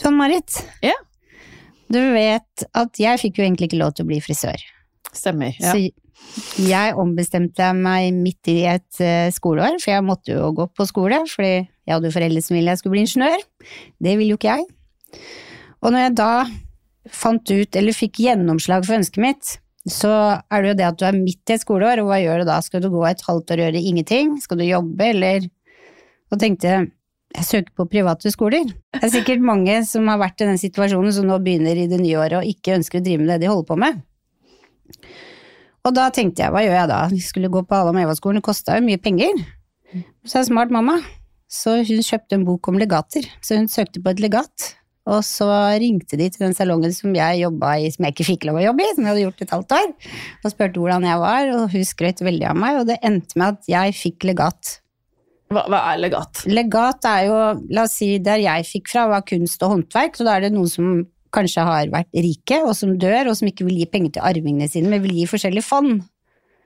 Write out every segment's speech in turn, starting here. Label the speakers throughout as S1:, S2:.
S1: John Marit,
S2: Ja.
S1: du vet at jeg fikk jo egentlig ikke lov til å bli frisør.
S2: Stemmer. Ja.
S1: Så jeg ombestemte meg midt i et eh, skoleår, for jeg måtte jo gå på skole, fordi jeg hadde foreldre som ville jeg skulle bli ingeniør. Det ville jo ikke jeg. Og når jeg da fant ut, eller fikk gjennomslag for ønsket mitt, så er det jo det at du er midt i et skoleår, og hva gjør du da? Skal du gå et halvt år og gjøre ingenting? Skal du jobbe, eller Og tenkte jeg søker på private skoler. Det er sikkert mange som har vært i den situasjonen som nå begynner i det nye året og ikke ønsker å drive med det de holder på med. Og da tenkte jeg, hva gjør jeg da? Jeg skulle gå på Adam Eva-skolen, det kosta jo mye penger. Så er smart mamma, så hun kjøpte en bok om legater. Så hun søkte på et legat, og så ringte de til den salongen som jeg jobba i, som jeg ikke fikk lov å jobbe i, som jeg hadde gjort et halvt år, og spurte hvordan jeg var, og hun skrøt veldig av meg, og det endte med at jeg fikk legat.
S2: Hva, hva er legat?
S1: Legat er jo, la oss si, der jeg fikk fra var kunst og håndverk, så da er det noen som kanskje har vært rike, og som dør, og som ikke vil gi penger til arvingene sine, men vil gi forskjellige fond.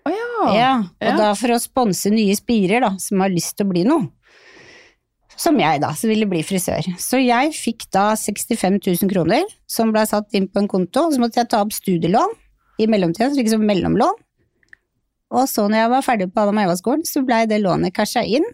S2: Å ja.
S1: Ja, og
S2: ja.
S1: da for å sponse nye spirer da, som har lyst til å bli noe. Som jeg da, som ville bli frisør. Så jeg fikk da 65 000 kroner, som ble satt inn på en konto, og så måtte jeg ta opp studielån i mellomtiden, så fikk jeg som mellomlån. Og så når jeg var ferdig på Adam Eva-skolen, så blei det lånet casha inn,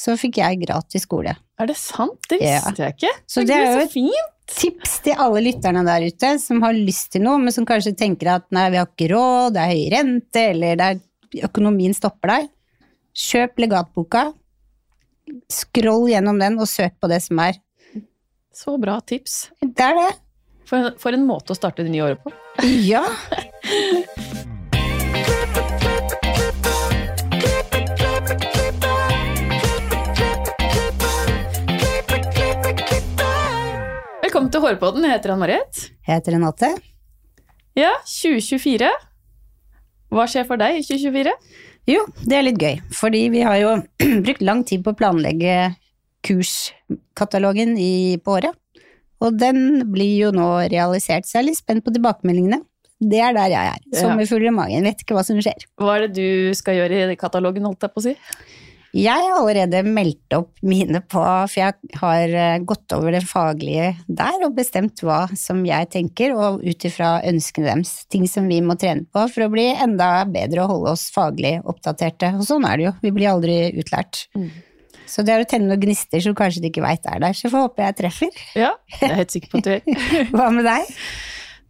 S1: så fikk jeg gratis skole.
S2: Er det sant? Det
S1: Ja.
S2: visste jeg ikke.
S1: Så det er jo
S2: så
S1: et-
S2: fint.
S1: Tips til alle lytterne der ute som har lyst til noe, men som kanskje tenker at nei, vi har ikke råd, det er høy rente, eller er, økonomien stopper deg. Kjøp legatboka, scroll gjennom den og søk på det som er.
S2: Så bra tips.
S1: Det er det.
S2: For, en- for en måte å starte det nye året på.
S1: Ja.
S2: Velkommen til Hårpodden. Jeg heter Ann Marit.
S1: Jeg heter Renate.
S2: Ja, 2024. Hva skjer for deg i 2024?
S1: Jo, det er litt gøy, fordi vi har jo brukt lang tid på å planlegge kurskatalogen i, på året. Og den blir jo nå realisert, så jeg er litt spent på tilbakemeldingene. Det er der jeg er. Sommerfugler i magen, vet ikke hva som skjer.
S2: Hva er det du skal gjøre i katalogen, holdt jeg på å si?
S1: Jeg har allerede meldt opp mine på, for jeg har eh, gått over det faglige der og bestemt hva som jeg tenker, og ut ifra ønskene deres. Ting som vi må trene på for å bli enda bedre og holde oss faglig oppdaterte. Og sånn er det jo, vi blir aldri utlært.
S2: Mm.
S1: Så det er å tenne noen gnister som kanskje de ikke veit er der, så får håpe jeg treffer.
S2: Ja, jeg er helt sikker på at du gjør.
S1: Hva med deg?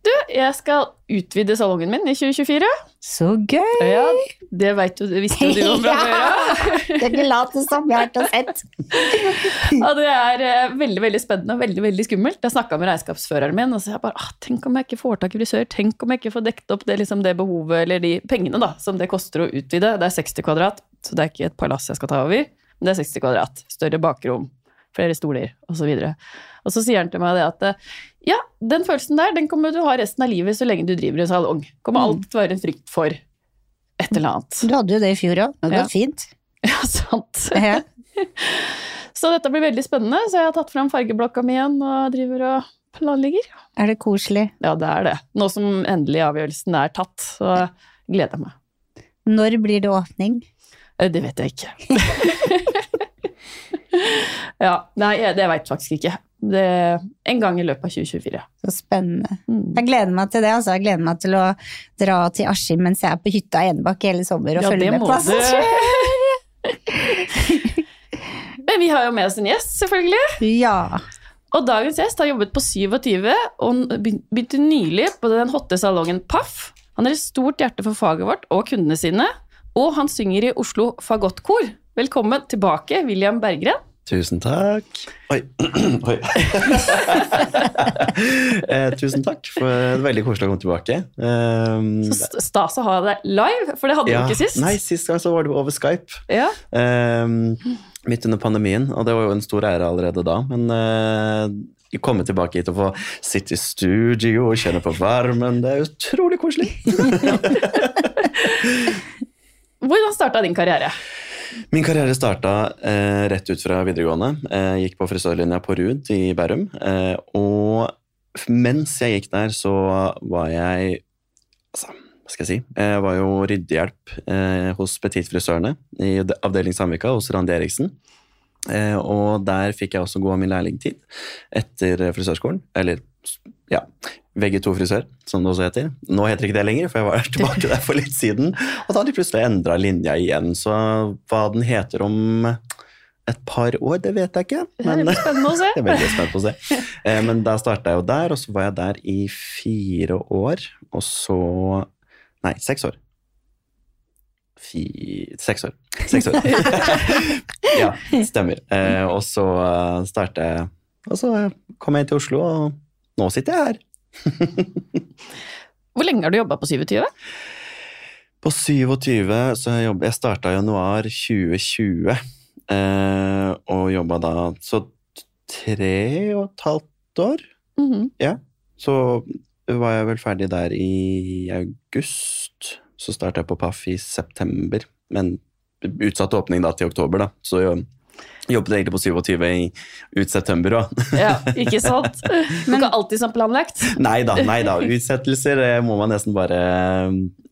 S2: Du, jeg skal utvide salongen min i 2024.
S1: Så gøy!
S2: Ja, det veit du, det visste jo du om fra før.
S1: Det er ikke lat som jeg har og sett.
S2: Ja, det er eh, veldig veldig spennende og veldig veldig skummelt. Jeg snakka med regnskapsføreren min, og så jeg bare ah, Tenk om jeg ikke får tak i frisør? Tenk om jeg ikke får dekt opp det, liksom, det behovet, eller de pengene da, som det koster å utvide? Det er 60 kvadrat, så det er ikke et palass jeg skal ta over, men det er 60 kvadrat. Større bakrom, flere stoler, osv. Og så sier han til meg det at eh, ja, den følelsen der, den kommer du ha resten av livet så lenge du driver en salong. Kommer
S1: Mm.
S2: alltid være en frykt for et eller annet.
S1: Du hadde jo det i fjor òg, det
S2: Ja.
S1: fint.
S2: Ja, sant.
S1: Ja.
S2: Så dette blir veldig spennende, så jeg har tatt fram fargeblokka mi igjen og driver og planlegger.
S1: Er det koselig?
S2: Ja, det er det. Nå som endelig avgjørelsen er tatt, så gleder jeg meg.
S1: Når blir det åpning?
S2: Eh, Det vet jeg ikke. ja, nei, det veit jeg faktisk ikke. Det, en gang i løpet av 2024.
S1: Så spennende.
S2: Mm.
S1: Jeg gleder meg til det. altså. Jeg gleder meg til å dra til Askim mens jeg er på hytta i Enebakk hele sommer og
S2: Ja,
S1: følge med på.
S2: Men vi har jo med oss en gjest, selvfølgelig.
S1: Ja.
S2: Og dagens gjest har jobbet på 27 og begynte nylig på den hotte salongen Paff. Han har et stort hjerte for faget vårt og kundene sine, og han synger i Oslo Fagottkor. Velkommen tilbake, William Berggren.
S3: Tusen takk. Oi. Oi. eh, tusen takk. For det veldig koselig å komme tilbake. Um,
S2: Så stas å ha deg live, for det hadde
S3: ja,
S2: du ikke sist.
S3: Nei, sist gang så var det over Skype.
S2: Ja.
S3: Um, midt under pandemien, og det var jo en stor ære allerede da. Men uh, komme tilbake hit og få sitte i studio og kjenne på varmen, det er utrolig koselig.
S2: Hvordan starta din karriere?
S3: Min karriere starta eh, rett ut fra videregående. Eh, gikk på frisørlinja på Rud i Bærum. Eh, og mens jeg gikk der, så var jeg altså, Hva skal jeg si? Jeg var jo ryddehjelp eh, hos Petit-frisørene i de- avdeling Samvika hos Randi Eriksen. Eh, og der fikk jeg også gå av min lærlingtid etter frisørskolen. Eller ja, VG2 frisør, som det også heter. Nå heter ikke det lenger, for jeg var tilbake der for litt siden. Og da hadde de plutselig endra linja igjen, så hva den heter om et par år, det vet jeg ikke.
S2: Men, det er
S3: veldig spennende å se. Eh, men da starta jeg jo der, og så var jeg der i fire år, og så Nei, seks år. Fi, seks år. Seks år. ja, stemmer. Eh, og så starta jeg Og så kom jeg inn til Oslo, og nå sitter jeg her.
S2: Hvor lenge har du jobba på 27?
S3: På 27 så jeg, jobb, jeg starta i januar 2020, eh, og jobba da så tre og et halvt år.
S2: Mm -hmm.
S3: Ja. Så var jeg vel ferdig der i august. Så starta jeg på Paff i september, men utsatt åpning da til oktober, da. Så jeg jobbet egentlig på 27 i ut september òg.
S2: ja, ikke sant? Men ikke alltid som planlagt?
S3: Nei da, nei da. Utsettelser må man nesten bare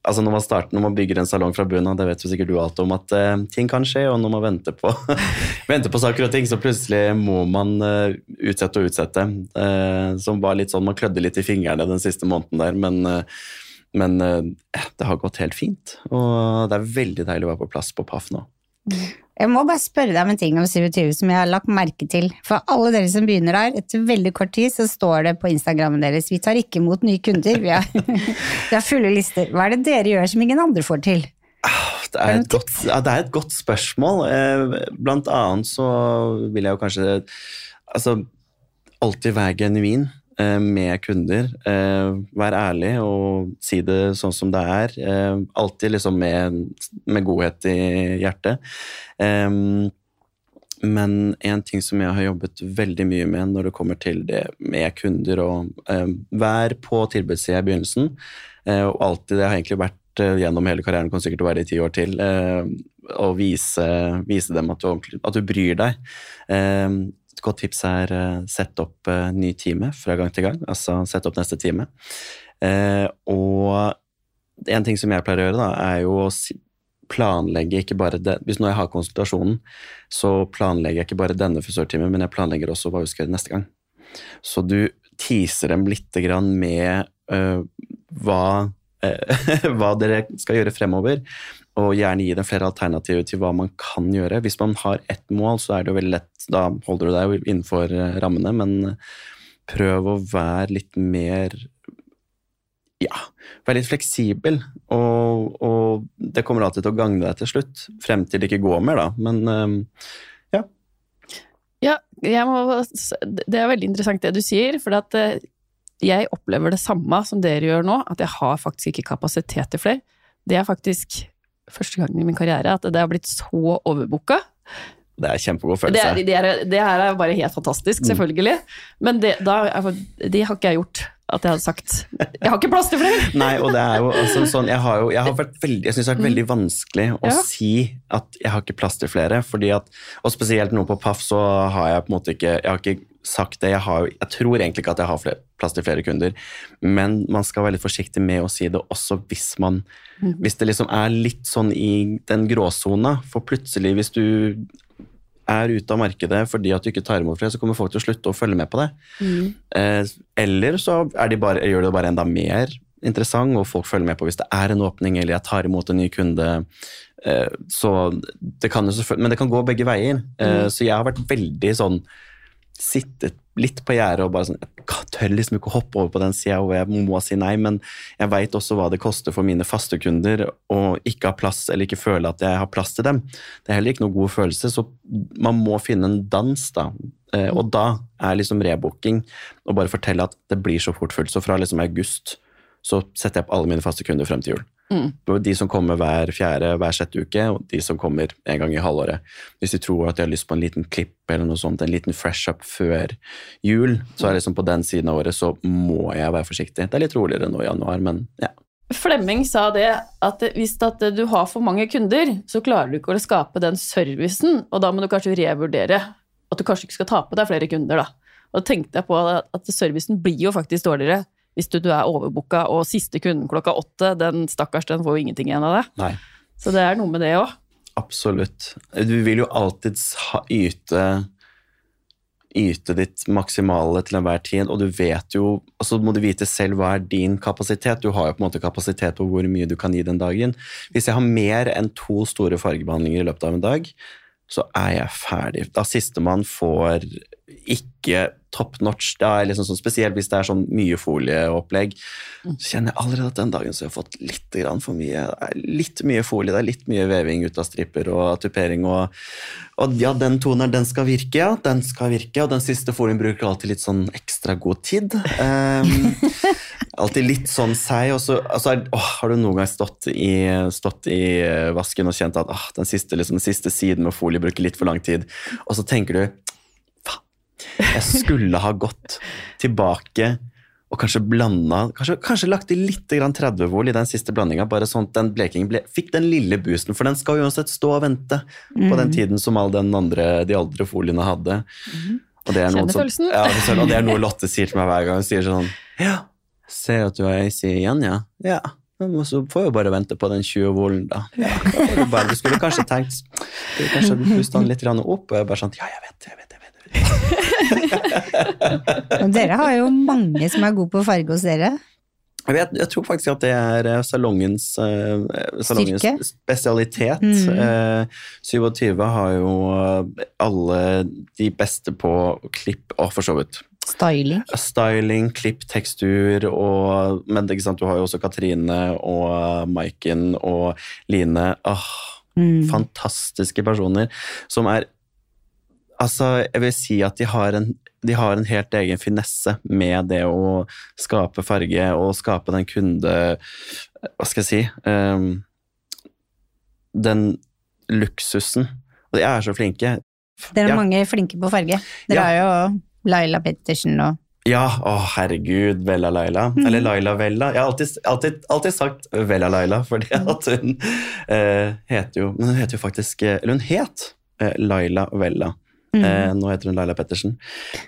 S3: Altså når man starter, når man bygger en salong fra bunnen av, det vet jo sikkert du alt om, at uh, ting kan skje, og når man venter på, venter på saker og ting, så plutselig må man uh, utsette og utsette. Uh, som var litt sånn, Man klødde litt i fingrene den siste måneden der, men men det har gått helt fint, og det er veldig deilig å være på plass på Paff nå.
S1: Jeg må bare spørre deg om en ting om 27 som jeg har lagt merke til. For alle dere som begynner her, etter veldig kort tid så står det på Instagrammen deres vi tar ikke imot nye kunder. Vi har, vi har fulle lister. Hva er det dere gjør som ingen andre får til?
S3: Det er, et godt, ja, det er et godt spørsmål. Blant annet så vil jeg jo kanskje altså, alltid være genuin med kunder. Vær ærlig og si det sånn som det er. Alltid liksom med, med godhet i hjertet. Men en ting som jeg har jobbet veldig mye med når det kommer til det med kunder, og vær på tilbudssida i begynnelsen, og alltid Det har egentlig vært gjennom hele karrieren, kan sikkert være i ti år til, å vise, vise dem at du, at du bryr deg. Et godt tips er uh, sett opp uh, ny time fra gang til gang. Altså sett opp neste time. Uh, og en ting som jeg pleier å gjøre, da, er jo å planlegge ikke bare det, Hvis når jeg har konsultasjonen, så planlegger jeg ikke bare denne frisørtimen, men jeg planlegger også hva vi skal gjøre neste gang. Så du teaser dem litt med hva, hva dere skal gjøre fremover og gjerne gi dem flere alternativer til hva man kan gjøre. Hvis man har ett mål, så er det jo veldig lett, da holder du deg jo innenfor rammene, men prøv å være litt mer ja, være litt fleksibel, og, og, det kommer alltid til å gagne deg til slutt. Frem til det ikke går mer, da. Men ja.
S2: Ja, må, det er veldig interessant det du sier, for at jeg opplever det samme som dere gjør nå, at jeg har faktisk ikke kapasitet til flere. Det er faktisk første gangen i min karriere at det har blitt så overbooka.
S3: Det er kjempegod følelse.
S2: Det, er, det, er, det her er bare helt fantastisk, selvfølgelig. Mm. Men det, da, det har ikke jeg gjort. At jeg hadde sagt Jeg har ikke plass til flere!
S3: Nei, og det er jo altså sånn Jeg har jo jeg har vært veldig, jeg synes det har vært veldig vanskelig å ja. si at jeg har ikke plass til flere. fordi at, Og spesielt nå på Paff så har jeg på en måte ikke Jeg har ikke sagt det. Jeg, har, jeg tror egentlig ikke at jeg har flere, plass til flere kunder, men man skal være litt forsiktig med å si det også hvis man mm. Hvis det liksom er litt sånn i den gråsona, for plutselig hvis du er ute av markedet fordi at du ikke tar imot flere, så kommer folk til å slutte å følge med på det. Mm. Eh, eller så de bare, gjør det bare enda mer interessant, og folk følger med på hvis det er en åpning, eller jeg tar imot en ny kunde. Eh, så det kan jo selvfølgelig Men det kan gå begge veier. Eh, mm. Så jeg har vært veldig sånn sittet litt på gjerdet og bare sånn Jeg tør liksom ikke å hoppe over på den sida hvor jeg må si nei, men jeg veit også hva det koster for mine faste kunder å ikke ha plass eller ikke føle at jeg har plass til dem. Det er heller ikke noe god følelse, så man må finne en dans, da. Eh, og da er liksom rebooking å bare fortelle at det blir så fort fullt. Så fra liksom august så setter jeg opp alle mine faste kunder frem til jul. Mm. De som kommer hver fjerde, hver sjette uke, og de som kommer en gang i halvåret. Hvis de tror at de har lyst på en liten klipp eller noe sånt, en liten fresh up før jul, så er det liksom på den siden av året så må jeg være forsiktig. Det er litt roligere nå i januar, men ja.
S2: Flemming sa det at hvis at du har for mange kunder, så klarer du ikke å skape den servicen, og da må du kanskje revurdere at du kanskje ikke skal ta på deg flere kunder, da. Og da tenkte jeg på at servicen blir jo faktisk dårligere hvis du, du er overbooka, og siste kunden klokka åtte, den stakkars, den får jo ingenting igjen av det.
S3: Nei.
S2: Så det er noe med det òg.
S3: absolutt. Du vil jo alltid ha, yte yte ditt maksimale til enhver tid, og du vet jo Og så må du vite selv hva er din kapasitet. Du har jo på en måte kapasitet på hvor mye du kan gi den dagen. Hvis jeg har mer enn to store fargebehandlinger i løpet av en dag, så er jeg ferdig. Da sistemann får ikke top notch. Det er liksom sånn, spesielt hvis det er sånn mye folieopplegg. Så kjenner jeg allerede at den dagen så har jeg fått litt grann for mye. Det er litt mye folie, det er litt mye veving ut av stripper og tupering. Og, og ja, den toneren, den skal virke, ja. Den skal virke, og den siste folien bruker alltid litt sånn ekstra god tid. Um, alltid litt sånn seig. Og så altså, er- åh, har du noen gang stått i, stått i eh, vasken og kjent at åh, den, siste, liksom, den siste siden med folie bruker litt for lang tid, og så tenker du jeg skulle ha gått tilbake og kanskje blanda Kanskje, kanskje lagt i litt 30-vol i den siste blandinga, bare sånn at den blekingen ble, fikk den lille boosten, for den skal uansett stå og vente på den tiden som all den andre, de andre foliene hadde. Og det er noe som-. Ja, det er- og det er noe Lotte sier til meg hver gang. Hun sier sånn Ja, ser at du har AC igjen, ja. Ja. Men så får jo bare vente på den 20-volen, da. Ja, da du, bare, du skulle kanskje tenkt du kanskje puste den litt opp, og jeg bare sånn Ja, jeg vet, jeg vet, jeg vet. Jeg vet.
S1: Og dere har jo mange som er gode på farge hos dere.
S3: Jeg, vet, jeg tror faktisk at det er eh, salongens, eh, salongens spesialitet.
S1: Mm.
S3: Eh, 27 har jo eh, alle de beste på klipp, og for så vidt
S1: Styling.
S3: styling, klipp, tekstur og Men du har jo også Katrine og Maiken og Line. Åh,
S1: Mm.
S3: fantastiske personer som er Altså, jeg vil si at de har en de har en helt egen finesse med det å skape farge og skape den kunde Hva skal jeg si um, Den luksusen. Og de er så flinke.
S1: Det er
S3: Ja.
S1: mange flinke på farge. Dere
S3: Ja.
S1: har jo Laila Pettersen og
S3: Ja, å herregud, Vella Laila. Eller Laila Vella. Jeg har alltid, alltid, alltid sagt Vella Laila, fordi at hun eh, heter jo Men hun heter jo faktisk eh, Eller hun het eh, Laila Vella. Eh, nå heter hun Laila Pettersen.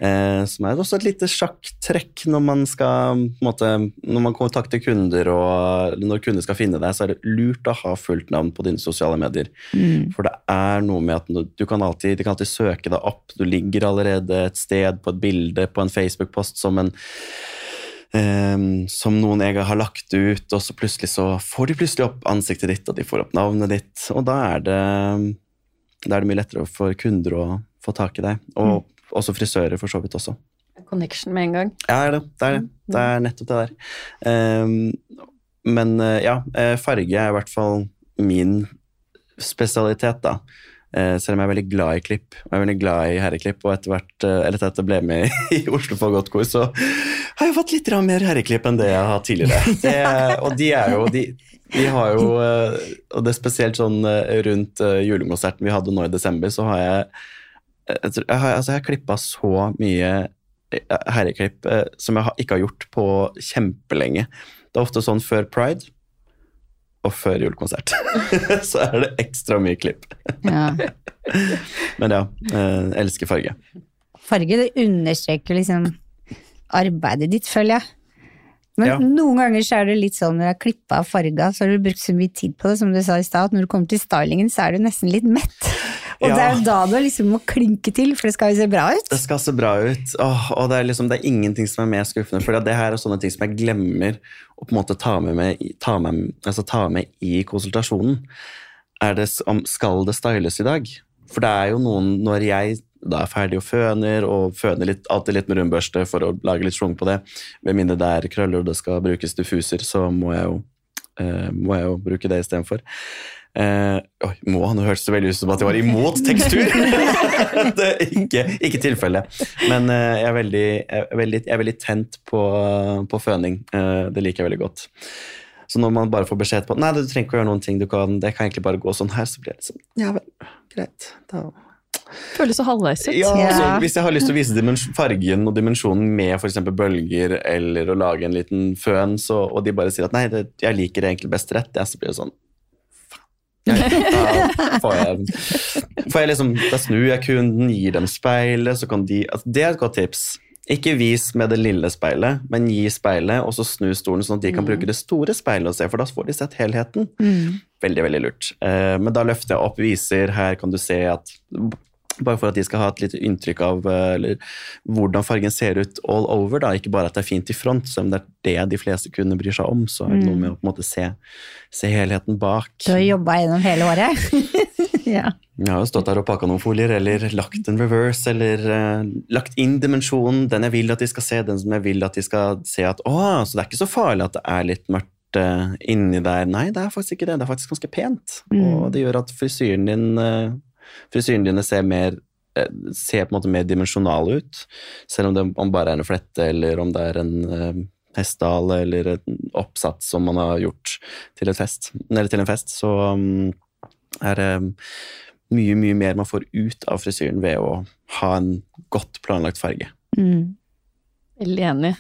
S3: Eh, som er også et lite sjakktrekk når man skal måte, Når man kontakter kunder og når kunder skal finne deg, så er det lurt å ha fullt navn på dine sosiale medier.
S1: mm.
S3: For det er noe med at du kan alltid, de kan alltid søke deg opp. Du ligger allerede et sted på et bilde på en Facebook-post som en Um, som noen jeg har lagt ut, og så plutselig så får de plutselig opp ansiktet ditt, og de får opp navnet ditt, og da er det, da er det mye lettere for kunder å få tak i deg. Og også frisører, for så vidt også.
S2: Connection med en gang.
S3: Ja, det er det. Det er, det. Det er nettopp det der. Um, men eh, ja, eh, farge er i hvert fall min spesialitet, da. Eh, selv om jeg er veldig glad i klipp, og jeg er veldig glad i herreklipp, og etter hvert, eller etter at jeg ble med i Oslo Fagottkor, så har jeg fått litt mer herreklipp enn det jeg har hatt tidligere. Det, og de er jo de, de har jo, og det er spesielt sånn rundt julekonserten vi hadde nå i desember, så har jeg jeg, har, altså jeg har klippa så mye eh, herreklipp eh, som jeg ikke har gjort på kjempelenge. Det er ofte sånn før pride og før julekonsert. så er det ekstra mye klipp.
S1: ja.
S3: Men ja, jeg elsker farge.
S1: Farge det understreker liksom arbeidet ditt, føler jeg. Men
S3: Ja.
S1: noen ganger så er det litt sånn når du har klippa farga, så har du brukt så mye tid på det, som du sa i stad, at når du kommer til stylingen, så er du nesten litt mett. Og det er jo da du liksom må klinke til, for det skal jo se bra ut.
S3: Det skal se bra ut, Åh, og det er, liksom, det er ingenting som er mer skuffende. For det her er sånne ting som jeg glemmer å på en måte ta med, med, ta med, altså ta med i konsultasjonen. Er det, skal det styles i dag? For det er jo noen, når jeg da er ferdig og føner, og føner litt, alltid litt med rundbørste for å lage litt schwung på det, med mindre det er krøller og det skal brukes diffuser, så må jeg jo, eh, må jeg jo bruke det istedenfor. Eh, oi, må, Nå hørtes det veldig ut som at jeg var imot tekstur! det er ikke, ikke tilfellet. Men eh, jeg, er veldig, jeg, er veldig, jeg er veldig tent på, på føning. Eh, det liker jeg veldig godt. Så når man bare får beskjed på Nei, du trenger ikke å gjøre noen ting, du kan, det kan egentlig bare gå sånn her, så blir det sånn Ja vel, greit. Da
S2: Føles så halvveis ut.
S3: ja, altså, hvis jeg har lyst til å vise fargen og dimensjonen med f.eks. bølger, eller å lage en liten føn, så, og de bare sier at nei, det, jeg liker det egentlig best rett, ja, så blir det sånn Da får jeg, får jeg liksom, da snur jeg kunden, gir dem speilet, så kan de altså, Det er et godt tips. Ikke vis med det lille speilet, men gi speilet, og så snu stolen sånn at de kan bruke det store speilet og se, for da får de sett helheten.
S1: Mm.
S3: veldig, veldig lurt. Eh, men da løfter jeg opp, viser, her kan du se at bare for at de skal ha et lite inntrykk av eh, eller, hvordan fargen ser ut all over. da, Ikke bare at det er fint i front, så om det er det de fleste kundene bryr seg om, så er det noe med å på en måte se, se helheten bak.
S1: Du har jobba gjennom hele året. ja.
S3: Jeg har jo stått der og pakka noen folier, eller lagt en reverse, eller uh, lagt inn dimensjonen, den jeg vil at de skal se, den som jeg vil at de skal se at å, så det er ikke så farlig at det er litt mørkt uh, inni der. Nei, det er faktisk ikke det. Det er faktisk ganske pent.
S1: Mm.
S3: Og det gjør at frisyren din uh, frisyrene dine ser, mer, eh, ser på en måte mer dimensjonale ut. Selv om det om bare er en flette, eller om det er en uh, hestehale eller en oppsats som man har gjort til, fest, til en fest, så um, er det um, mye, mye mer man får ut av frisyren ved å ha en godt planlagt farge.
S1: Mm.
S2: Veldig enig.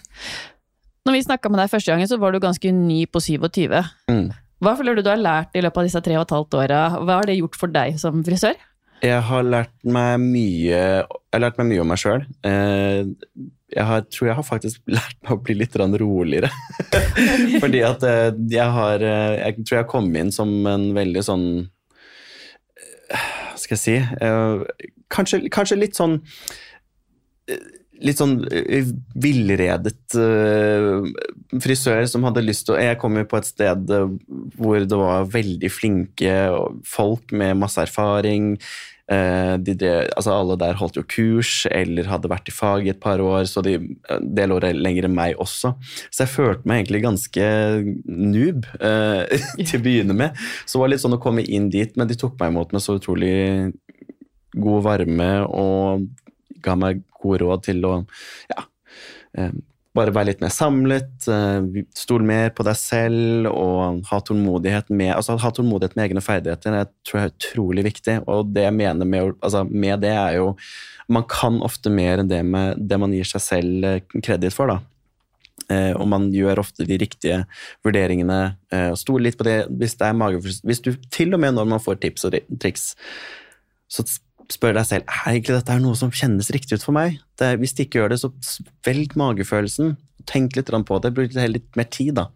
S2: Når vi snakka med deg første gangen, så var du ganske ny på 27.
S3: Mm.
S2: Hva føler du du har lært i løpet av disse tre og et halvt åra? Hva har det gjort for deg som frisør?
S3: Jeg har lært meg mye, jeg har lært meg mye om meg sjøl. Jeg har, tror jeg har faktisk lært meg å bli litt roligere. Fordi at eh, jeg har Jeg tror jeg kom inn som en veldig sånn Hva skal jeg si Kanskje, kanskje litt sånn litt sånn villredet frisør som hadde lyst til å Jeg kom jo på et sted hvor det var veldig flinke folk med masse erfaring. Uh, de, drev, altså alle der holdt jo kurs eller hadde vært i fag i et par år, så de, det lå lenger enn meg også. Så jeg følte meg egentlig ganske noob eh, til å begynne med. Så det var litt sånn å komme inn dit, men de tok meg imot med så utrolig god varme og ga meg gode råd til å ja, eh, bare være litt mer samlet, stole stol mer på deg selv og ha tålmodighet med, altså, ha tålmodighet med egne ferdigheter. Det tror jeg er utrolig viktig. Og det jeg mener med, altså, med det, er jo Man kan ofte mer enn det, med, det man gir seg selv eh, kreditt for. da. Eh, og man gjør ofte de riktige vurderingene. Eh, Stol litt på det hvis det er magefølelse Hvis du til og med når man får tips og triks, så spør deg selv er egentlig dette noe som kjennes riktig ut for meg. Det, hvis de ikke gjør det, så velg magefølelsen. Tenk litt på det. Bruk litt mer tid, da.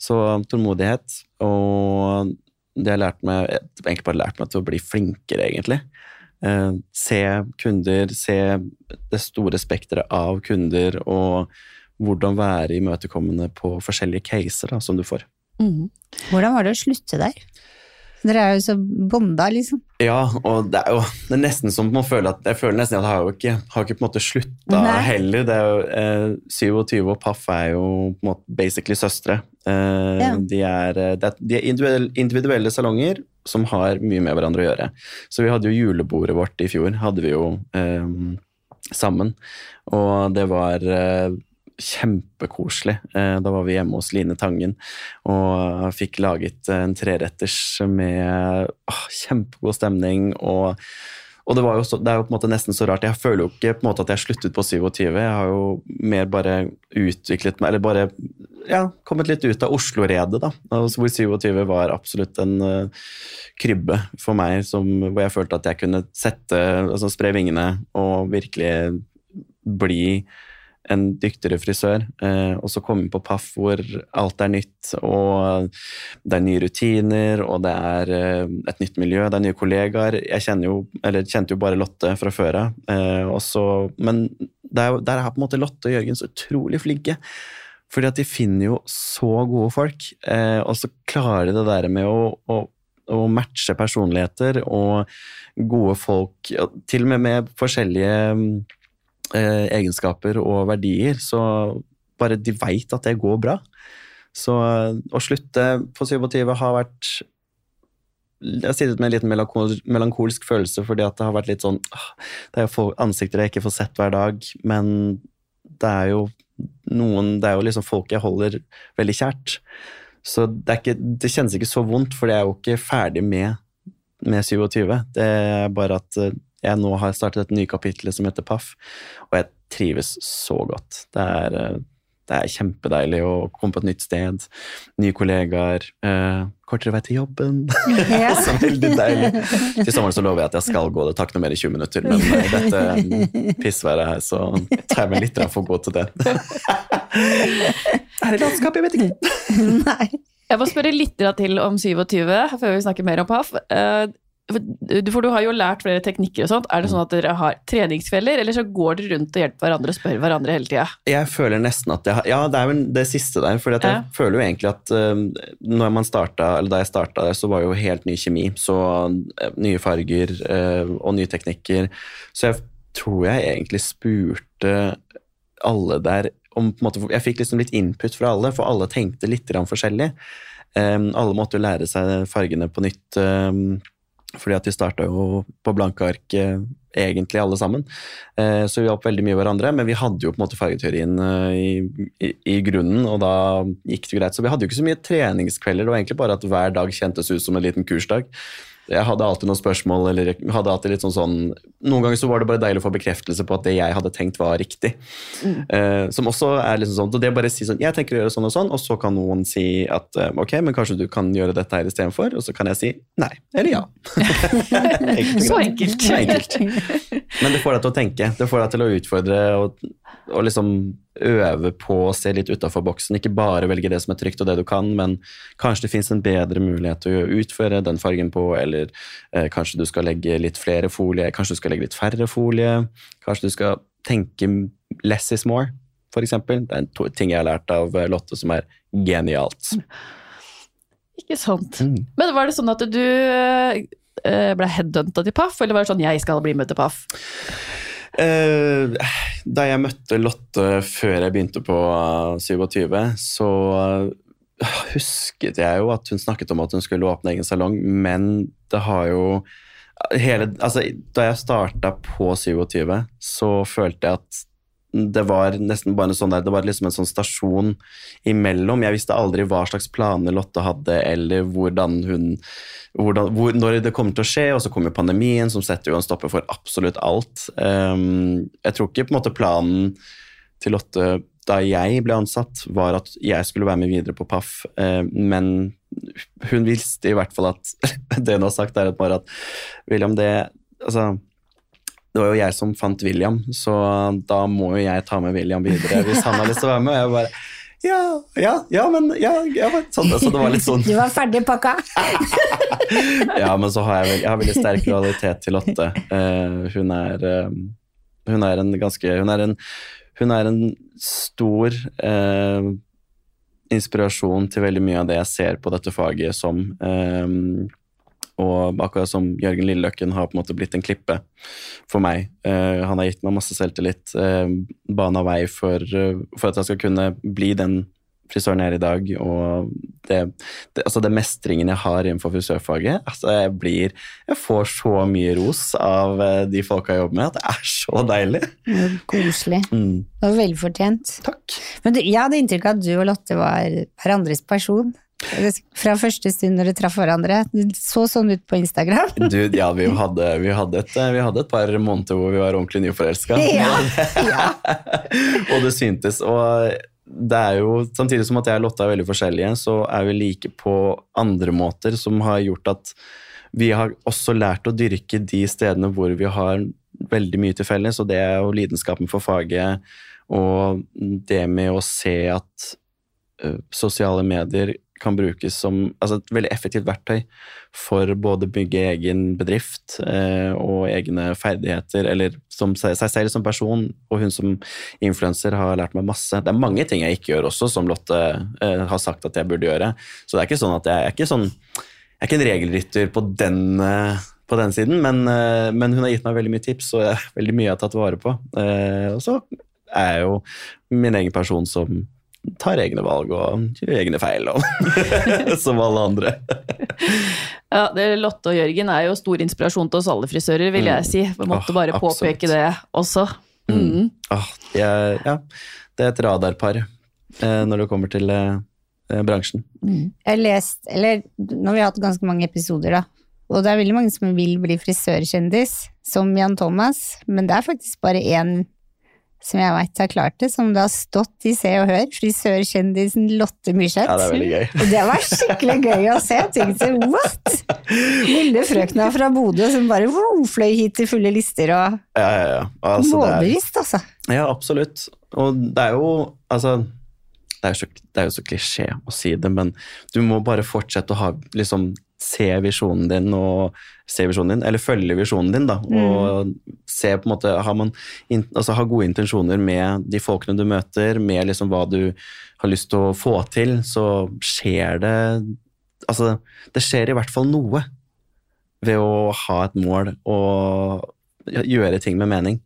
S3: Så tålmodighet. Og det har lært meg, egentlig bare lært meg til å bli flinkere, egentlig. Eh, se kunder, se det store spekteret av kunder, og hvordan være imøtekommende på forskjellige caser da, som du får.
S1: Mm. Hvordan var det å slutte der? Dere er jo så bonda, liksom.
S3: Ja, og det er jo det er nesten som man føler at Jeg føler nesten at jeg har jo ikke, har ikke på en måte slutta heller. Det er jo, eh, 27 og Paff er jo på en måte basically søstre. Eh, ja. De er, eh, er, de er individuelle, individuelle, salonger som har mye med hverandre å gjøre. Så vi hadde jo julebordet vårt i fjor, hadde vi jo eh, sammen. Og det var eh, kjempekoselig. Eh, da var vi hjemme hos Line Tangen og fikk laget en treretters med å, kjempegod stemning. og og det, så, det, er jo på en måte nesten så rart. Jeg føler jo ikke på en måte at jeg sluttet på 27. Jeg har jo mer bare utviklet meg, eller bare ja, kommet litt ut av Oslo-redet, da. Altså, hvor 27 var absolutt en uh, krybbe for meg, som, hvor jeg følte at jeg kunne sette, altså spre vingene og virkelig bli en dyktigere frisør, eh, og så komme på Paff hvor alt er nytt, og det er nye rutiner, og det er eh, et nytt miljø, det er nye kollegaer. Jeg jo, kjente jo bare Lotte fra før av, eh, men der, der er på en måte Lotte og Jørgen så utrolig flinke. Fordi at de finner jo så gode folk, og så klarer de det der med å, å, å matche personligheter og gode folk, til og med med forskjellige eh, egenskaper og verdier, så bare de veit at det går bra. Så eh, å slutte på 27 har vært Jeg har sittet med en liten melankol, melankolsk følelse fordi at det har vært litt sånn Det er jo ansikter jeg ikke får sett hver dag, men det er jo noen Det er jo liksom folk jeg holder veldig kjært. Så det, ikke, det kjennes ikke så vondt, for jeg er jo ikke ferdig med, med 27. Det er bare at eh, jeg nå har startet et nytt kapittel som heter Paff, og jeg trives så godt. Det er, eh, det er kjempedeilig å komme på et nytt sted, nye kollegaer, eh, kortere vei til jobben. Ja. så veldig deilig. Til sommeren så lover jeg at jeg skal gå, det tar ikke noe mer i 20 minutter, men i dette pissværet her så tar jeg meg litt for god til det. er det landskap? Jeg vet ikke.
S1: Nei.
S2: Jeg må spørre litt til om 27, før vi snakker mer om PAF. Eh, for du har jo lært flere teknikker og sånt. Er det sånn at dere har treningsfeller, eller så går dere rundt og hjelper hverandre og spør hverandre hele tida?
S3: Jeg føler nesten at jeg har Ja, det er vel det siste der. For jeg
S2: Ja.
S3: føler jo egentlig at uh, når man starta, eller da jeg starta der, så var jo helt ny kjemi. Så eh, nye farger eh, og nye teknikker. Så jeg tror jeg egentlig spurte alle der om på en måte, Jeg fikk liksom litt input fra alle, for alle tenkte litt forskjellig. Um, alle måtte jo lære seg fargene på nytt. Fordi at vi starta jo på blanke ark eh, egentlig alle sammen. Eh, så vi hjalp veldig mye hverandre, men vi hadde jo på en måte fargeteorien eh, i, i, i grunnen, og da gikk det greit. Så vi hadde jo ikke så mye treningskvelder, det var egentlig bare at hver dag kjentes ut som en liten kursdag. Jeg hadde alltid noen spørsmål, eller hadde alltid litt sånn sånn Noen ganger så var det bare deilig å få bekreftelse på at det jeg hadde tenkt var riktig. Eh, som også er liksom sånn, og det er bare å si sånn Jeg tenker å gjøre sånn og sånn, og så kan noen si at eh, ok, men kanskje du kan gjøre dette her istedenfor, og så kan jeg si nei eller ja. Enkelt
S2: Så enkelt.
S3: Enkelt. Men det får deg til å tenke, det får deg til å utfordre og, og liksom øve på å se litt utafor boksen. Ikke bare velge det som er trygt og det du kan, men kanskje det fins en bedre mulighet til å utføre den fargen på, eller eh, kanskje du skal legge litt flere folie, kanskje du skal legge litt færre folie, kanskje du skal tenke less is more, eksempel. Det er en ting jeg har lært av eh, Lotte som er genialt.
S2: Ikke sant.
S3: Mm.
S2: Men var det sånn at du eh, ble headhunta til PAF, eller var det sånn 'jeg skal bli med til PAF'?
S3: Eh, da jeg møtte Lotte før jeg begynte på eh, 27, så eh, husket jeg jo at hun snakket om at hun skulle åpne egen salong, men det har jo hele, altså, Da jeg starta på 27, så følte jeg at det var nesten bare en sånn der, det var liksom en sånn stasjon imellom. Jeg visste aldri hva slags planer Lotte hadde, eller hvordan hun hvordan, hvor, når det kommer til å skje, og så kommer pandemien, som setter jo en stopper for absolutt alt. Um, jeg tror ikke på en måte planen til Lotte da jeg ble ansatt, var at jeg skulle være med videre på PAF, eh, men hun visste i hvert fall at Det hun har sagt, er at bare at William, det Altså det var jo jeg som fant William, så da må jo jeg ta med William videre hvis han har lyst til å være med. Og jeg bare Ja, ja, ja, men ja, ja sånn, Så det var litt sånn
S1: Du var ferdig pakka?
S3: ja, men så har jeg, jeg har veldig sterk lojalitet til Lotte. Uh, hun, er, uh, hun er en ganske Hun er en, hun er en stor uh, inspirasjon til veldig mye av det jeg ser på dette faget som. Eh, og akkurat som Jørgen Lilleløkken har på en måte blitt en klippe for meg. Eh, han har gitt meg masse selvtillit, uh, bana vei for, eh, for at jeg skal kunne bli den frisøren jeg er i dag, og det, det, altså det mestringen jeg har innenfor frisørfaget altså jeg blir Jeg får så mye ros av eh, de folka jeg jobber med, at det er så deilig.
S1: Koselig.
S3: Mm,
S1: Det var velfortjent.
S3: takk.
S1: Men du, jeg hadde inntrykk av at du og Lotte var hverandres person. Fra første stund når dere traff hverandre. Det så sånn ut på Instagram.
S3: Du, ja, vi hadde, vi, hadde et, vi hadde et par måneder hvor vi var ordentlig nyforelska.
S1: Ja, ja.
S3: og det syntes. Og det er jo, samtidig som at jeg og Lotte er veldig forskjellige, så er vi like på andre måter som har gjort at vi har også lært å dyrke de stedene hvor vi har veldig mye til felles, og det er jo lidenskapen for faget og det med å se at sosiale medier kan brukes som altså et veldig effektivt verktøy for både bygge egen bedrift eh, og egne ferdigheter, eller som seg, seg selv som person, og hun som influenser har lært meg masse. Det er mange ting jeg ikke gjør også, som Lotte eh, har sagt at jeg burde gjøre. Så det er ikke sånn at jeg, jeg er ikke sånn jeg er ikke en regelrytter på den, eh, på den siden, men, eh, men hun har gitt meg veldig mye tips, og jeg, veldig mye jeg har tatt vare på. Eh, Og så er jeg jo min egen person som tar egne valg og gjør egne feil, og som alle andre.
S2: Ja, det, Lotte og Jørgen er jo stor inspirasjon til oss alle frisører, vil jeg si. Vi måtte
S3: oh,
S2: bare
S3: absolutt.
S2: påpeke det også. Mm.
S3: Ah, jeg, ja, det er et radarpar eh, når det kommer til eh, bransjen. bransjen.
S1: Jeg har lest, eller nå har vi hatt ganske mange episoder da, og det er veldig mange som vil bli frisørkjendis, som Jan Thomas, men det er faktisk bare én som jeg vet har klart det, som det har stått i Se og Hør, frisørkjendisen Lotte Myrseth.
S3: Ja, det er veldig gøy.
S1: Det var skikkelig gøy å se. Jeg tenkte what? Lille frøkna fra Bodø som bare wow, fløy hit til fulle lister og
S3: Ja, ja, ja. Altså,
S1: målbevisst, altså.
S3: ja, absolutt. Og det er jo Altså, det, er jo så, det er jo så klisjé å si det, men du må bare fortsette å ha, liksom, se visjonen din, og, se visjonen din, eller følge visjonen din. Da, og se på en måte, har man, altså, ha gode intensjoner med de folkene du møter, med liksom hva du har lyst til å få til, så skjer det Altså, det skjer i hvert fall noe ved å ha et mål og gjøre ting med mening.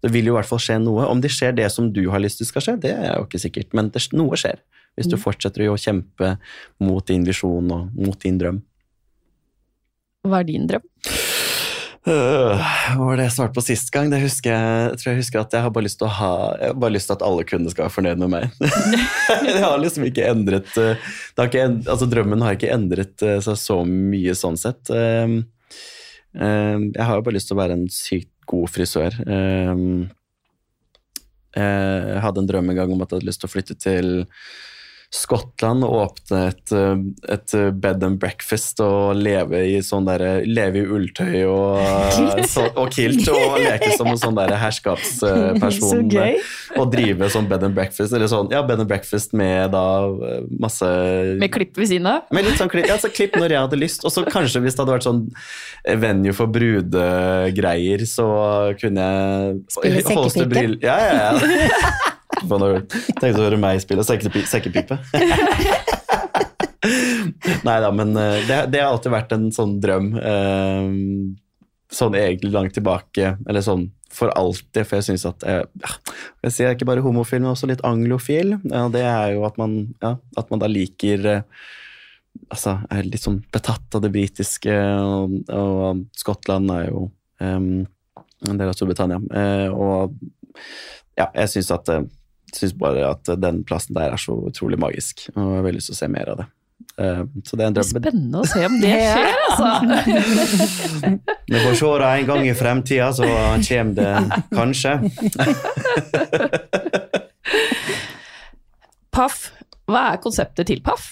S3: Det vil jo i hvert fall skje noe. Om det skjer det som du har lyst til skal skje, det er jo ikke sikkert, men det, noe skjer. Hvis du fortsetter å kjempe mot din visjon og mot din drøm.
S2: Hva er din drøm?
S3: Uh, var det jeg svarte på sist gang? Det husker jeg, tror jeg husker at jeg har bare lyst til å ha Jeg har bare lyst til at alle kunder skal være fornøyd med meg. det har liksom ikke endret øh, har ikke, altså Drømmen har ikke endret øh, seg så mye sånn sett. Um, um, Jeg har jo bare lyst til å være en sykt god frisør. Jeg hadde en drøm en gang om at jeg hadde lyst til å flytte til Skottland og åpne et, uh, et uh, bed and breakfast og leve i sånn der, Leve i ulltøy og, uh, så, og kilt og leke som en sånn der herskapsperson.
S1: Så.
S3: Og drive sånn bed and breakfast, eller sånn, ja, bed and breakfast med da masse
S2: Med klipp ved siden av?
S3: med litt sånn klipp, ja, så klipp når jeg hadde lyst. Og så kanskje hvis det hadde vært sånn venue for brudegreier, så kunne jeg
S1: Spille sekkepipe?
S3: Ja, ja, ja. Hva når du tenkte å høre meg spille sekkepi- sekkepipe? Nei da, men eh, det, det har alltid vært en sånn drøm. eh, sånn egentlig langt tilbake, eller sånn for alltid, for jeg syns at jeg, jeg sier ikke bare homofil, men også litt anglofil. Ja, det er jo at man, ja, at man da liker eh, altså, er litt sånn betatt av det britiske, og, og Skottland er jo em, en del av Storbritannia. Eh, og ja, jeg syns at eh, synes bare at den plassen der er så utrolig magisk, og jeg har veldig lyst til å se mer av det. Eh, så det er en drøm.
S2: spennende å se om det skjer, altså.
S3: Vi får se det en gang i fremtida, så kommer det kanskje.
S2: Paff. Hva er konseptet til Paff?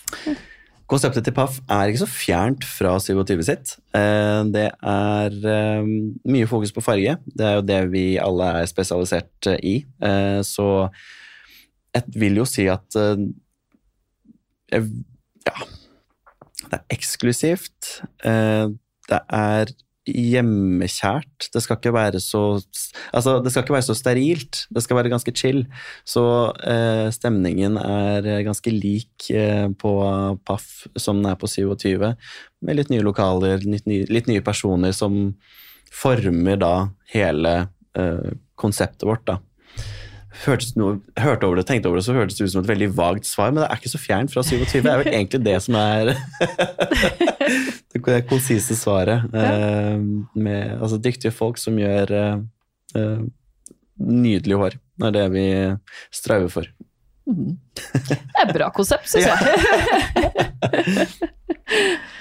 S3: Konseptet til Paff er ikke så fjernt fra 27 sitt. Eh, Det er eh, mye fokus på farge. Det er jo det vi alle er spesialisert i. Eh, Så jeg vil jo si at eh, jeg- Ja. Det er eksklusivt. eh, Det er hjemmekjært. Det skal ikke være så Altså, det skal ikke være så sterilt. Det skal være ganske chill. Så eh, stemningen er ganske lik eh, på Paff som den er på 27, med litt nye lokaler, litt nye, litt nye personer som former da hele eh, konseptet vårt, da. Noe, hørte over det, tenkte over det, så hørtes det ut som et veldig vagt svar, men det er ikke så fjernt fra 27. Det er vel egentlig det som er det konsise svaret. Ja. med altså, dyktige folk som gjør eh, eh, nydelig hår. Det er det vi strauer for.
S2: Det er et bra konsept, syns jeg.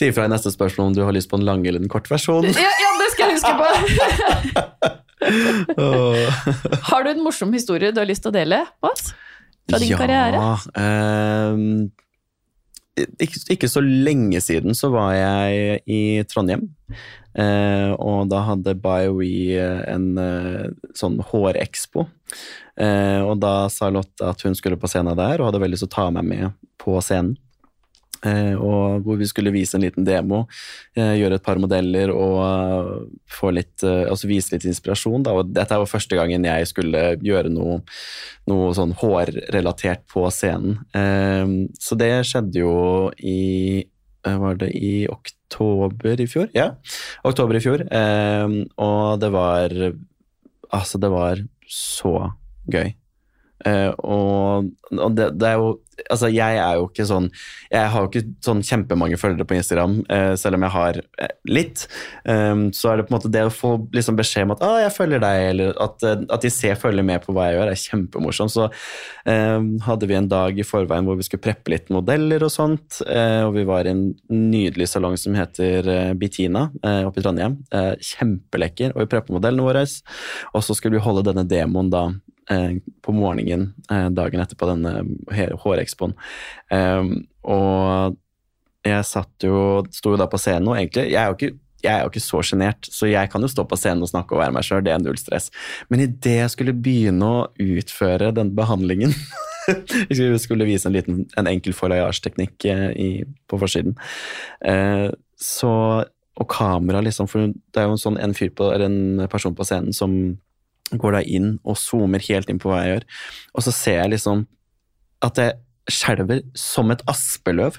S3: Si ifra i neste spørsmål om du har lyst på den lange eller den korte versjonen.
S2: Ja, ja, det skal jeg huske på. Har du en morsom historie du har lyst til å dele med oss? Fra din karriere?
S3: ehm, ikke, ikke så lenge siden så var jeg i Trondheim. eh, og da hadde BioWe en eh, sånn hårekspo. Eh, og da sa Lotte at hun skulle på scenen der, og hadde veldig lyst til å ta meg med på scenen. Eh, og hvor vi skulle vise en liten demo, eh, gjøre et par modeller og eh, litt, altså vise litt inspirasjon. Da. Og dette var første gangen jeg skulle gjøre noe, noe sånn hårrelatert på scenen. Så det skjedde jo i Var det i oktober i fjor? Ja, oktober i fjor. Og det var Altså, det var så gøy. Eh, og og det, det er jo Altså, jeg er jo ikke sånn Jeg har jo ikke sånn kjempemange følgere på Instagram, uh, selv om jeg har eh, litt. Um, så er det på en måte det å få liksom beskjed om at ah, 'jeg følger deg', eller at, at de ser følger med på hva jeg gjør, er kjempemorsomt. Så eh, hadde vi en dag i forveien hvor vi skulle preppe litt modeller og sånt, Uh, og vi var i en nydelig salong som heter Bitina oppe i Trondheim. Kjempelekker. Og vi preppa modellene våre, og så skulle vi holde denne demoen da på morgenen eh, dagen etterpå, denne hårekspoen. Eh, og jeg satt jo, sto jo da på scenen, og egentlig Jeg er jo ikke, jeg er jo ikke så sjenert, så jeg kan jo stå på scenen og snakke og være meg sjøl, det er null stress. Men idet jeg skulle begynne å utføre den behandlingen vi skulle vise en, liten, en enkel foilage-teknikk eh, på forsiden. Eh, så, og kamera, liksom, for det er jo en sånn en, fyr på, eller en person på scenen som går da inn og zoomer helt inn på hva jeg gjør, og så ser jeg liksom at jeg skjelver som et aspeløv.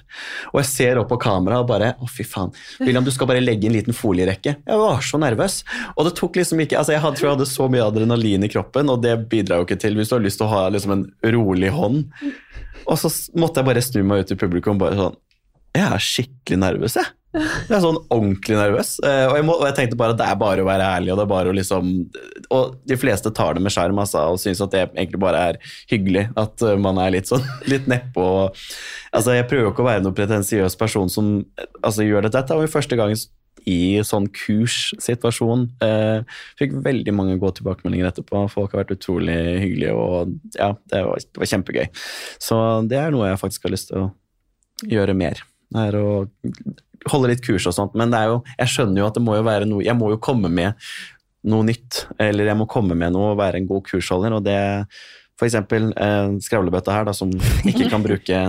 S3: Og jeg ser opp på kameraet og bare Å, fy faen. William, du skal bare legge en liten folierekke. Jeg var så nervøs. Og det tok liksom ikke Altså, jeg hadde, tror jeg hadde så mye adrenalin i kroppen, og det bidrar jo ikke til hvis du har lyst til å ha liksom en rolig hånd. Og så måtte jeg bare snu meg ut i publikum bare sånn Jeg er skikkelig nervøs, jeg. Jeg er sånn ordentlig nervøs. Eh, og jeg, må, og jeg, tenkte bare at det er bare å være ærlig, og det er bare å liksom Og de fleste tar det med sjarm altså, og syns at det egentlig bare er hyggelig. At eh, man er litt sånn litt nedpå. Altså, jeg prøver jo ikke å være noen pretensiøs person som altså, gjør dette. Dette var jo første gang i sånn kurssituasjon. Eh, fikk veldig mange gode tilbakemeldinger etterpå. Folk har vært utrolig hyggelige, og ja, det var, det var kjempegøy. Så det er noe jeg faktisk har lyst til å gjøre mer. Det er å holde litt kurs og sånt, men det er jo, jeg skjønner jo at det må jo være noe Jeg må jo komme med noe nytt, eller jeg må komme med noe og være en god kursholder, og det eksempel eh, skravlebøtta her, da, som ikke kan bruke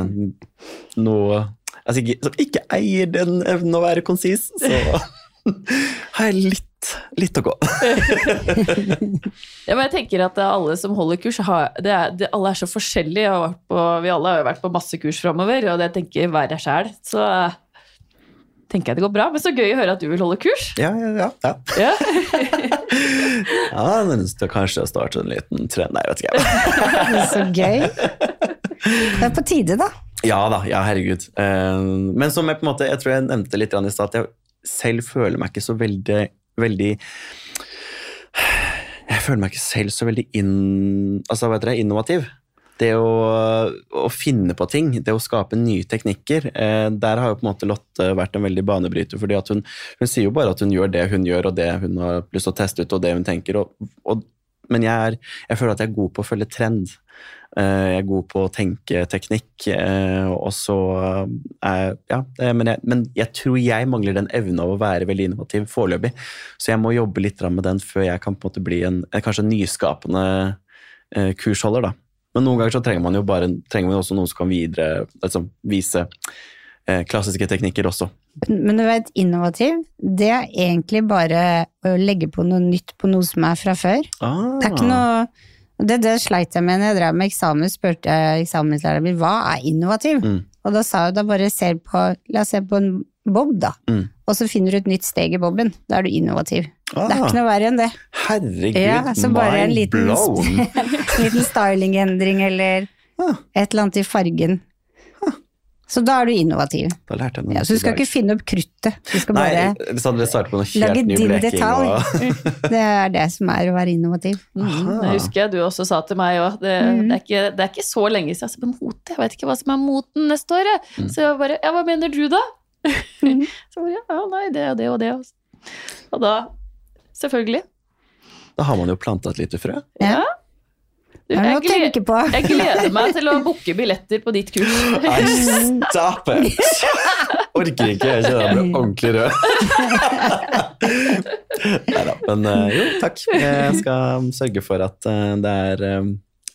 S3: noe altså ikke, Som ikke eier den evnen å være konsis, så har jeg litt litt å gå.
S2: ja, men jeg tenker at alle som holder kurs, har, det er, det, alle er så forskjellige. På, vi alle har jo vært på masse kurs framover, og det tenker hver er sjæl. Så tenker jeg det går bra. Men så gøy å høre at du vil holde kurs.
S3: Ja, ja, ja. Ja, ja men det kanskje å starte en liten trend Nei, vet ikke
S1: jeg. så gøy. Det er på tide, da.
S3: Ja da, ja, herregud. Eh, men som jeg på en måte, jeg tror jeg nevnte litt i stad, at jeg selv føler meg ikke så veldig, veldig Jeg føler meg ikke selv så veldig inn, altså, vet dere, innovativ det å, å, finne på ting, det å skape nye teknikker, eh, der har jo på en måte Lotte vært en veldig banebryter. fordi hun, hun, sier jo bare at hun gjør det hun gjør, og det hun har lyst til å teste ut, og det hun tenker. Og, og, men jeg, er, jeg, føler at jeg er god på å følge trend. Eh, jeg er god på å tenke teknikk, eh, og så er Ja, eh, men jeg, men jeg tror jeg mangler den evnen av å være veldig innovativ foreløpig. Så jeg må jobbe litt med den før jeg kan på en måte bli en kanskje nyskapende kursholder, da. Men noen ganger så trenger man jo bare, trenger man også noen som kan videre, altså, vise eh, klassiske teknikker også.
S1: Men du vet, innovativ, det er egentlig bare å legge på noe nytt på noe som er fra før. Ah. Det er ikke noe det, det sleit jeg med når jeg drev med eksamen, spurte eksamenslæreren min hva er innovativ? Mm. Og da sa hun da bare ser på, la oss se på en bob, da. Mm. Og så finner du et nytt steg i boben. Da er du innovativ. Ah, det er ikke noe verre enn det.
S3: Herregud, ja, så bare en
S1: liten, liten stylingendring eller ah. et eller annet i fargen. Ah. Så da er du innovativ.
S3: Da lærte jeg noe
S1: ja, så du skal ikke finne opp kruttet. Du skal
S3: Nei,
S1: bare
S3: så hadde på noe helt lage din detalj.
S1: Og... det er det som er å være innovativ.
S2: Mm, det husker jeg du også sa til meg òg. Det, mm. det, det, er ikke så lenge siden. Altså, mote, jeg vet ikke hva som er moten neste år. Mm. Så jeg bare Ja, hva mener du da? Mm. så bare ja, nei, det og det og det. Og da Selvfølgelig.
S3: Da har man jo planta et lite frø.
S2: Ja. Du, jeg, gleder, jeg, gleder meg til å booke billetter på ditt kurs.
S3: Stop it! Orker ikke, jeg kjenner jeg blir ordentlig rød. Nei da, men uh, jo, takk. Jeg skal sørge for at uh, det er um,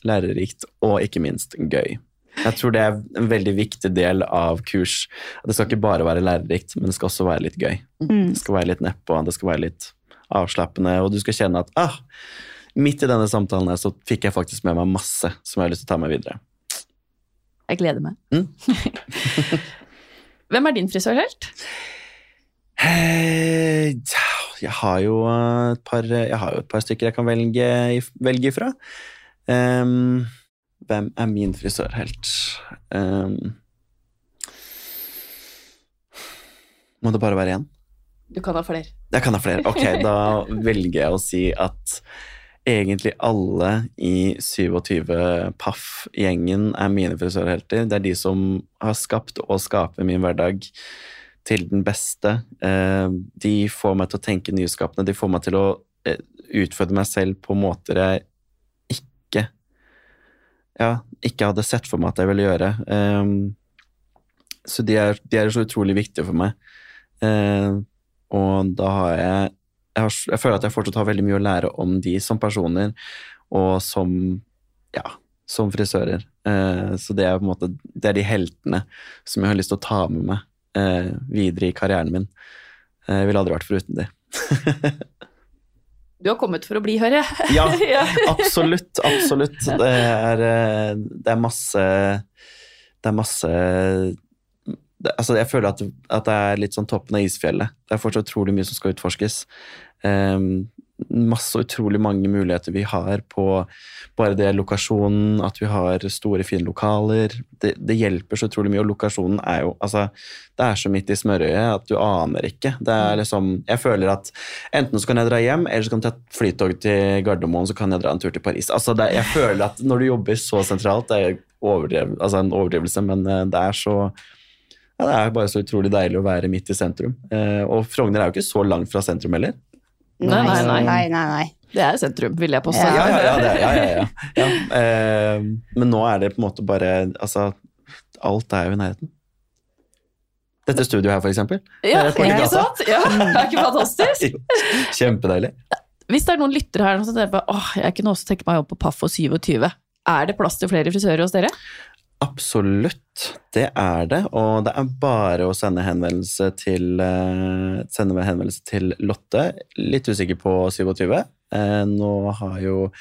S3: lærerikt og ikke minst gøy. Jeg tror det er en veldig viktig del av kurs. Det skal ikke bare være lærerikt, men det skal også være litt gøy. Mm. Det skal være litt nedpå, det skal være litt avslappende, og du skal kjenne at ah, midt i denne samtalen her så fikk jeg faktisk med meg masse som jeg har lyst til å ta med videre.
S2: Jeg gleder meg. Mm? Hvem er din frisørhelt?
S3: Jeg har jo et par, jeg har jo et par stykker jeg kan velge, velge ifra. Um, hvem er min frisørhelt? Um, må det bare være én?
S2: Du kan ha flere.
S3: Jeg kan ha flere. Ok, da velger jeg å si at egentlig alle i 27 Paff-gjengen er mine frisørhelter. Det er de som har skapt og skaper min hverdag til den beste. Eh, de får meg til å tenke nyskapende. De får meg til å eh, utfordre meg selv på måter jeg ikke ja, ikke hadde sett for meg at jeg ville gjøre. Eh, så de er, de er så utrolig viktige for meg. Og da har jeg jeg, har, jeg, føler at jeg fortsatt har veldig mye å lære om de som personer, og som ja, som frisører. Eh, så det er på en måte det er de heltene som jeg har lyst til å ta med meg eh, videre i karrieren min. Eh, Jeg ville aldri vært foruten de.
S2: Du har kommet for å bli, hører jeg.
S3: Ja, absolutt, absolutt. Det er, eh, det er masse Det er masse det, altså Jeg føler at, at det er litt sånn toppen av isfjellet. Det er fortsatt utrolig mye som skal utforskes. Um, masse utrolig mange muligheter vi har på bare det lokasjonen, at vi har store, fine lokaler. Det, det hjelper så utrolig mye, og lokasjonen er jo altså, Det er så midt i smørøyet at du aner ikke. Det er liksom Jeg føler at enten så kan jeg dra hjem, eller så kan jeg ta flytog til Gardermoen, så kan jeg dra en tur til Paris. Altså, det, jeg føler at når du jobber så sentralt, det er overdrev, altså en overdrivelse, men eh, det er så ja, Det er bare så utrolig deilig å være midt i sentrum. Eh, og Frogner er jo ikke så langt fra sentrum heller.
S2: Nei, nei, nei.
S1: nei, nei, nei.
S2: Det er sentrum, vil jeg påstå.
S3: Ja, ja, ja. det, ja, ja, ja. ja. Eh, men nå er det på en måte bare Altså, alt er jo i nærheten. Dette studioet her, for eksempel.
S2: Ja,
S3: er
S2: ikke sant? Ja, det er ikke fantastisk?
S3: Kjempedeilig.
S2: Hvis det er noen lyttere her som tenker på, åh, jeg kunne også tenke meg jobb på Paff og 27, er det plass til flere frisører hos dere?
S3: Absolutt, det er det. Og det er bare å sende henvendelse til, eh, sende henvendelse til Lotte. Litt usikker på 27. Eh, nå har jo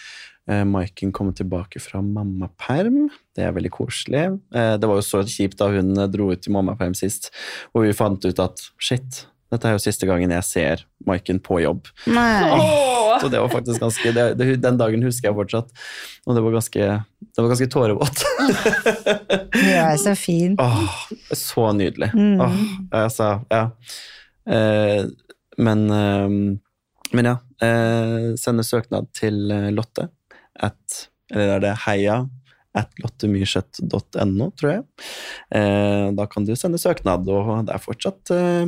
S3: eh, Maiken kommet tilbake fra mammaperm. Det er veldig koselig. Det var jo så kjipt da hun dro ut i mammaperm sist, hvor vi fant ut at shit, dette er jo siste gangen jeg ser Maiken på jobb.
S1: Nei.
S2: Åh!
S3: Så det var faktisk ganske det, det, Den dagen husker jeg fortsatt, og det var ganske, det var ganske tårevått.
S1: Du er så fin.
S3: Åh, så nydelig.
S1: Mm.
S3: Åh, altså, ja. Eh, men, eh, men ja. Eh, sende søknad til eh, Lotte at Eller er det heia at lottemyrseth.no, tror jeg. Eh, da kan du sende søknad, og det er fortsatt, eh,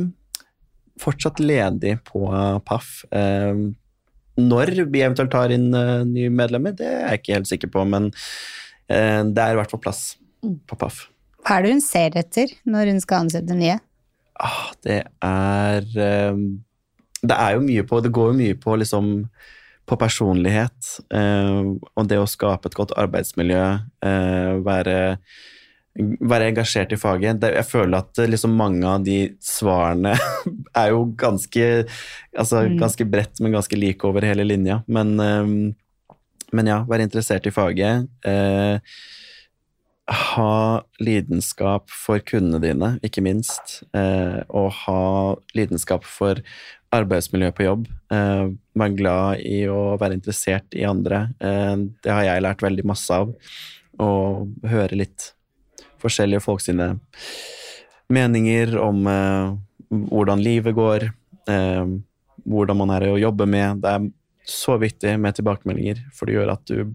S3: fortsatt ledig på. Eh, når vi eventuelt tar inn eh, nye medlemmer, det er jeg ikke helt sikker på, men eh, det er i hvert fall plass på PAF.
S1: Hva er det hun ser etter når hun skal ansette nye?
S3: Ah, det er eh, Det er jo mye på Det går jo mye på liksom på personlighet. eh, og det å skape et godt arbeidsmiljø, være, være engasjert i faget. Jeg føler at eh, liksom mange av de svarene er jo ganske altså
S1: Mm.
S3: ganske bredt, men ganske like over hele linja. Men, eh, men ja, være interessert i faget. Eh, ha lidenskap for kundene dine, ikke minst. Eh, og ha lidenskap for arbeidsmiljø på jobb. Eh, være glad i å være interessert i andre. Det har jeg lært veldig masse av. Og høre litt forskjellige folk sine meninger om eh, hvordan livet går, eh, hvordan man er å jobbe med. Det er så viktig med tilbakemeldinger, for det gjør at du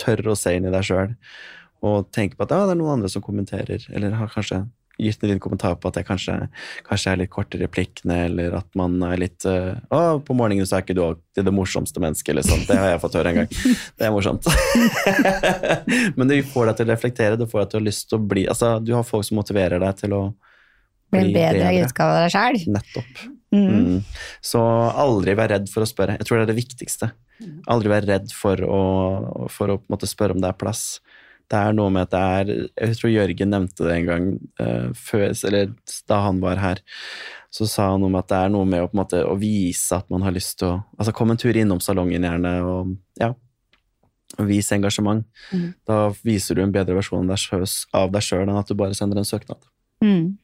S3: tør å se inn i deg sjøl og tenke på at ja, det er noen andre som kommenterer, eller har kanskje gitt en liten kommentar på at jeg kanskje, kanskje er litt kortere i replikkene, eller at man er litt uh, Å, på morgenen så er ikke du alltid det morsomste mennesket, eller sånt. Det har jeg fått høre en gang. Det er morsomt. Men det får deg til å reflektere, det får deg til å ha lyst til å bli Altså, du har folk som motiverer deg til å
S1: Bli en bedre utgave av deg sjæl?
S3: Nettopp.
S1: Mm.
S3: Mm. Så aldri vær redd for å spørre. Jeg tror det er det viktigste. Aldri vær redd for å, for å måte spørre om det er plass. Det er noe med at det er Jeg tror Jørgen nevnte det en gang uh, før, eller da han var her. Så sa han noe om at det er noe med å, måte, å vise at man har lyst til å Altså komme en tur innom salongen gjerne, og ja. Vis engasjement.
S2: Mm.
S3: Da viser du en bedre versjon av deg sjøl- enn at du bare sender en søknad,
S1: Mm.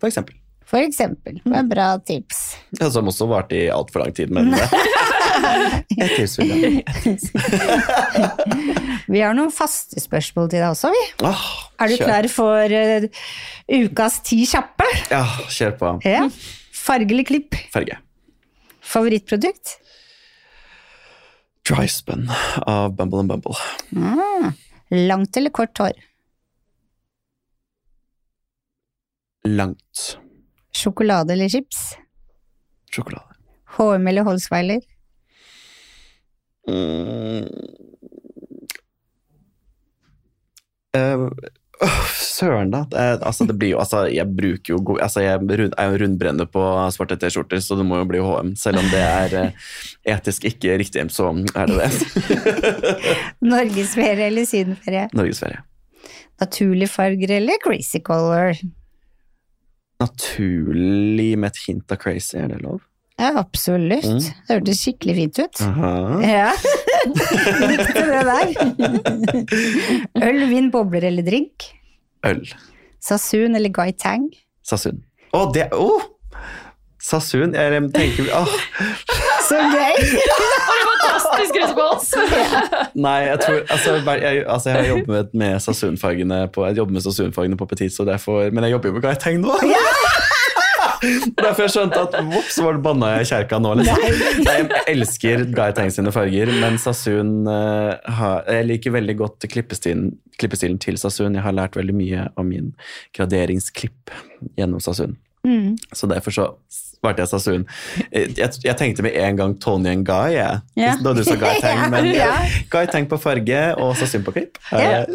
S3: for eksempel.
S1: For eksempel. Det var bra tips.
S3: Ja, som også varte i altfor lang tid, men et tips vil.
S1: Vi har noen faste spørsmål til deg også, vi.
S3: Ah,
S1: Er du klar for uh, ukas ti kjappe?
S3: Ja, kjør på.
S1: Ja. Farge eller klipp?
S3: Farge.
S1: Favorittprodukt?
S3: Dryspun av Bumble and Bumble.
S1: Mm. Langt eller kort hår?
S3: Langt.
S1: Sjokolade eller chips?
S3: Sjokolade.
S1: HM eller Holsweiler?
S3: Mm. Eh, søren, da. Det, altså, det blir jo, altså, jeg bruker jo god, altså, Jeg er jo rundbrenner på svarte T-skjorter, så det må jo bli HM. Selv om det er eh, etisk ikke riktig, så er det det.
S1: Norgesferie eller sydenferie?
S3: Norgesferie.
S1: Naturlige farger eller crazy color?
S3: Naturlig med et hint av crazy, er det lov?
S1: Ja, absolutt.
S3: Mm.
S1: Det hørtes skikkelig fint ut.
S3: Aha.
S1: Ja. Likte det der. Øl, vin, bobler eller drink?
S3: Øl.
S1: Sasun eller Gai Tang?
S3: Sasun. Å, det oh! Sasun. Jeg tenker oh.
S1: Så gøy!
S2: Fantastisk respons!
S3: Nei, jeg tror Altså, jeg, altså, jeg har jobbet med, med Sasun-fargene på Jeg jobber med Sasun-fargene på Petit, så derfor Men jeg jobber jo med Guy Tang nå! Derfor jeg skjønte at vops, var det banna jeg i kjerka nå, liksom. Nei, jeg elsker Guy Tang sine farger, men Sasun eh, Jeg liker veldig godt klippestilen, klippestilen til Sasun. Jeg har lært veldig mye av min graderingsklipp gjennom Sasun.
S1: Mm.
S3: Så derfor så svarte jeg Sasun. Jeg, jeg tenkte med en gang Tony and Guy, jeg.
S1: Ja.
S3: Da du sa Guy Tang. Men
S1: Ja.
S3: Guy Tang på farge og Sasun på klipp.
S1: Ja.
S3: Eh,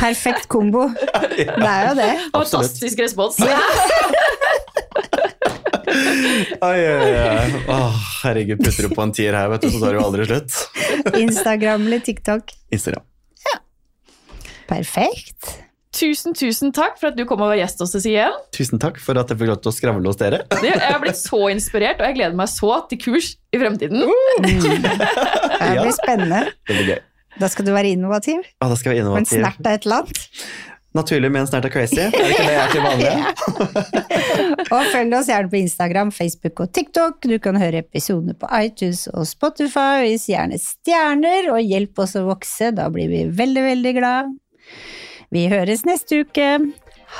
S1: Perfekt kombo. Det er jo det.
S2: Fantastisk respons.
S3: Oi, ai, ai. Åh, herregud, putter du på en tier her, vet du, så tar det jo aldri slutt.
S1: Instagram eller TikTok.
S3: Instagram.
S1: Perfekt.
S2: Tusen, tusen takk for at du kom og var gjest hos oss igjen.
S3: Tusen takk for at jeg fikk lov til å skravle hos dere.
S2: Jeg har blitt så inspirert, og jeg gleder meg så til kurs i fremtiden.
S1: Det blir spennende.
S3: Det blir gøy.
S1: Da skal du være innovativ.
S3: Ah, da skal
S1: jeg være
S3: innovativ.
S1: Men snert av et eller annet.
S3: Naturlig med en snert av crazy. Er det ikke det jeg er til vanlig?
S1: Og følg oss gjerne på Instagram, Facebook og TikTok. Du kan høre episodene på iTunes og Spotify. Vis gjerne stjerner, og hjelp oss å vokse. Da blir vi veldig, veldig glad. Vi høres neste uke.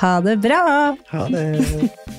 S1: Ha det bra!
S3: Ha det.